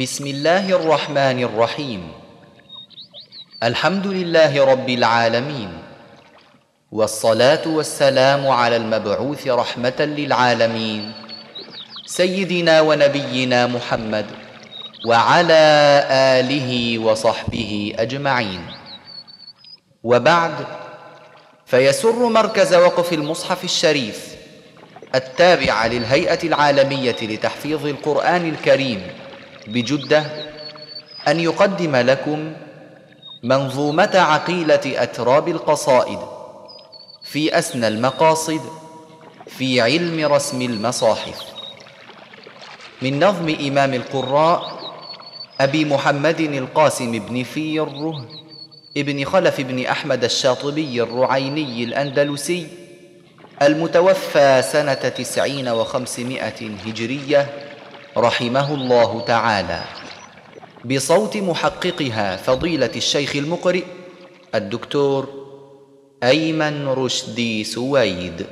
بسم الله الرحمن الرحيم الحمد لله رب العالمين والصلاه والسلام على المبعوث رحمه للعالمين سيدنا ونبينا محمد وعلى اله وصحبه اجمعين وبعد فيسر مركز وقف المصحف الشريف التابع للهيئه العالميه لتحفيظ القران الكريم بجدة أن يقدم لكم منظومة عقيلة أتراب القصائد في أسنى المقاصد في علم رسم المصاحف. من نظم إمام القراء أبي محمد القاسم بن فيره ابن خلف بن أحمد الشاطبي الرعيني الأندلسي المتوفى سنة تسعين وخمسمائة هجرية رحمه الله تعالى. بصوت محققها فضيلة الشيخ المقرئ الدكتور أيمن رشدي سويد.